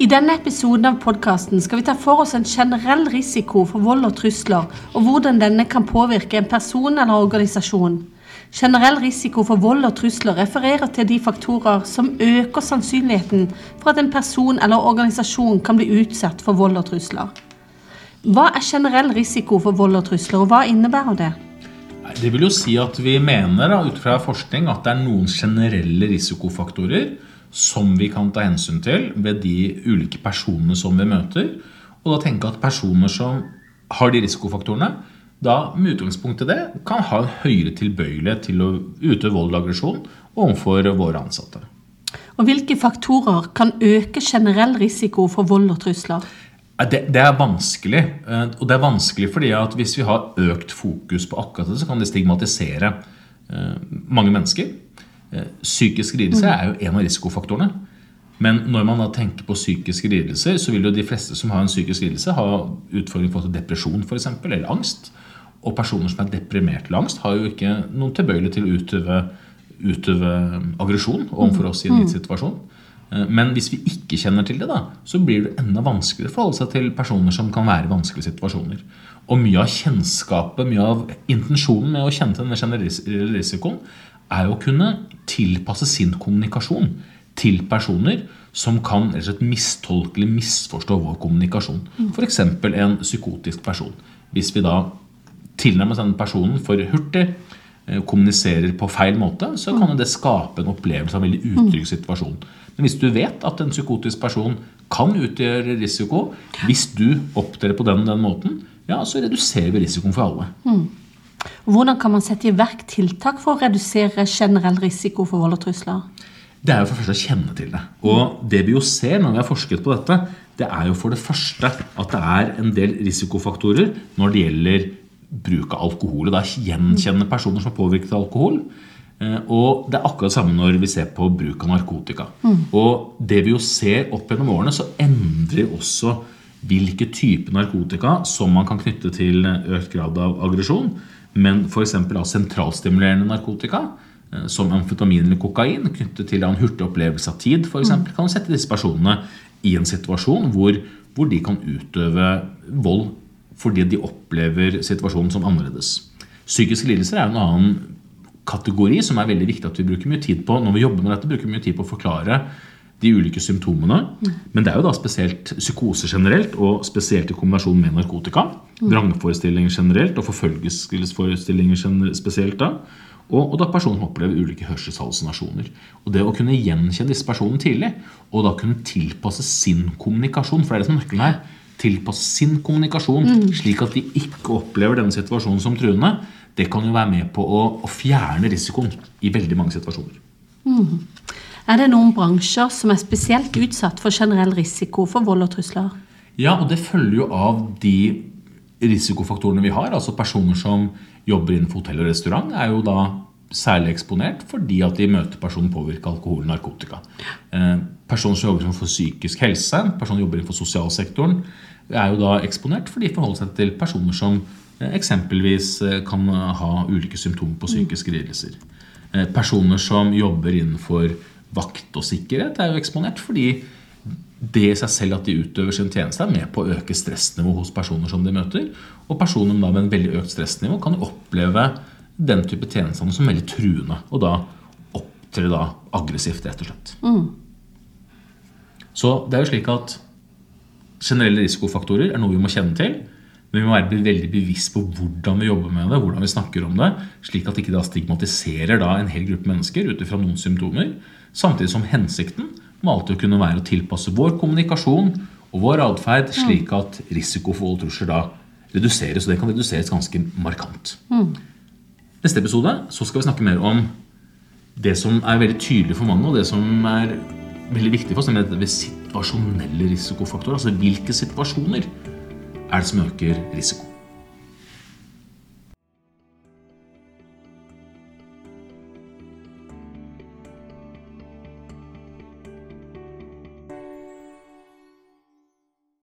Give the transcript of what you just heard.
I denne episoden av podkasten skal vi ta for oss en generell risiko for vold og trusler, og hvordan denne kan påvirke en person eller organisasjon. Generell risiko for vold og trusler refererer til de faktorer som øker sannsynligheten for at en person eller organisasjon kan bli utsatt for vold og trusler. Hva er generell risiko for vold og trusler, og hva innebærer det? Det vil jo si at vi mener da, ut fra forskning at det er noen generelle risikofaktorer som vi kan ta hensyn til ved de ulike personene som vi møter. Og da tenke at personer som har de risikofaktorene, da med utgangspunkt i det kan ha en høyere tilbøyelighet til å utøve vold og aggresjon overfor våre ansatte. Og Hvilke faktorer kan øke generell risiko for vold og trusler? Det, det, er vanskelig. Eh, og det er vanskelig fordi at hvis vi har økt fokus på akkurat det, så kan det stigmatisere eh, mange mennesker. Eh, psykiske lidelser er jo en av risikofaktorene. Men når man da tenker på psykiske lidelser, så vil jo de fleste som har en psykisk lidelse, ha utfordringer for depresjon for eksempel, eller angst. Og personer som er deprimert eller angst, har jo ikke noen tilbøyelighet til å utøve, utøve aggresjon overfor oss i en gitt situasjon. Eh, men hvis vi ikke kjenner til det, da, så blir det enda vanskeligere å forholde seg til personer som kan være i vanskelige situasjoner. Og mye av kjennskapet, mye av intensjonen med å kjenne til denne generelle risikoen, er jo å kunne tilpasse sin kommunikasjon til personer som kan rett og slett mistolke eller misforstå vår kommunikasjon. F.eks. en psykotisk person. Hvis vi da tilnærmer oss den personen for hurtig, eh, kommuniserer på feil måte, så kan det skape en opplevelse av en veldig utrygg situasjon. Men hvis du vet at en psykotisk person kan utgjøre risiko, hvis du opptrer på den, den måten, ja, så reduserer vi risikoen for alle. Hvordan kan man sette i verk tiltak for å redusere generell risiko for vold og trusler? Det er jo for det første å kjenne til det. Og det vi jo ser når vi har forsket på dette, det er jo for det første at det er en del risikofaktorer når det gjelder bruk av alkohol. Og da gjenkjenne personer som er påvirket av alkohol. Eh, og det er akkurat det samme når vi ser på bruk av narkotika. Mm. Og det vi jo ser opp gjennom årene, så endrer også hvilke typer narkotika som man kan knytte til økt grad av aggresjon. Men f.eks. sentralstimulerende narkotika, eh, som amfetamin eller kokain, knyttet til en hurtig opplevelse av tid, eksempel, mm. kan sette disse personene i en situasjon hvor, hvor de kan utøve vold fordi de opplever situasjonen som annerledes. Psykiske lidelser er en annen kategori som er veldig viktig at vi bruker mye tid på når vi jobber med dette. bruker mye tid på å forklare de ulike symptomene. Mm. Men det er jo da spesielt psykose generelt, og spesielt i kombinasjon med narkotika. Mm. Vrangforestillinger generelt og forfølgelsesforestillinger spesielt da. Og, og da personen opplever ulike hørselshallusinasjoner. Og det å kunne gjenkjenne disse personene tidlig, og da kunne tilpasse sin kommunikasjon, for det er det som nøkkelen her, tilpasse sin kommunikasjon mm. slik at de ikke opplever denne situasjonen som truende, det kan jo være med på å, å fjerne risikoen i veldig mange situasjoner. Mm. Er det noen bransjer som er spesielt utsatt for generell risiko for vold og trusler? Ja, og det følger jo av de risikofaktorene vi har. Altså personer som jobber innenfor hotell og restaurant, er jo da særlig eksponert fordi at de møter personer påvirket av alkohol og narkotika. Eh, personer som jobber innenfor psykisk helse, personer som jobber innenfor sosialsektoren, er jo da eksponert fordi de forholder seg til personer som eh, eksempelvis eh, kan ha ulike symptomer på psykiske lidelser. Personer som jobber innenfor vakt og sikkerhet er jo eksponert fordi det i seg selv at de utøver sin tjeneste, er med på å øke stressnivået hos personer som de møter. Og personer med en veldig økt stressnivå kan jo oppleve den type tjenester som veldig truende. Og da opptre da aggressivt, rett og slett. Mm. Så det er jo slik at generelle risikofaktorer er noe vi må kjenne til. Men vi må være veldig bevisst på hvordan vi jobber med det, hvordan vi snakker om det, slik at det ikke stigmatiserer da en hel gruppe mennesker ut ifra noen symptomer. Samtidig som hensikten må alltid kunne være å tilpasse vår kommunikasjon og vår atferd slik at risiko for vold og trusler da reduseres. Og det kan reduseres ganske markant. Mm. Neste episode så skal vi snakke mer om det som er veldig tydelig for mange, og det som er veldig viktig for oss, nemlig situasjonelle risikofaktorer. Altså hvilke situasjoner er det som øker risiko.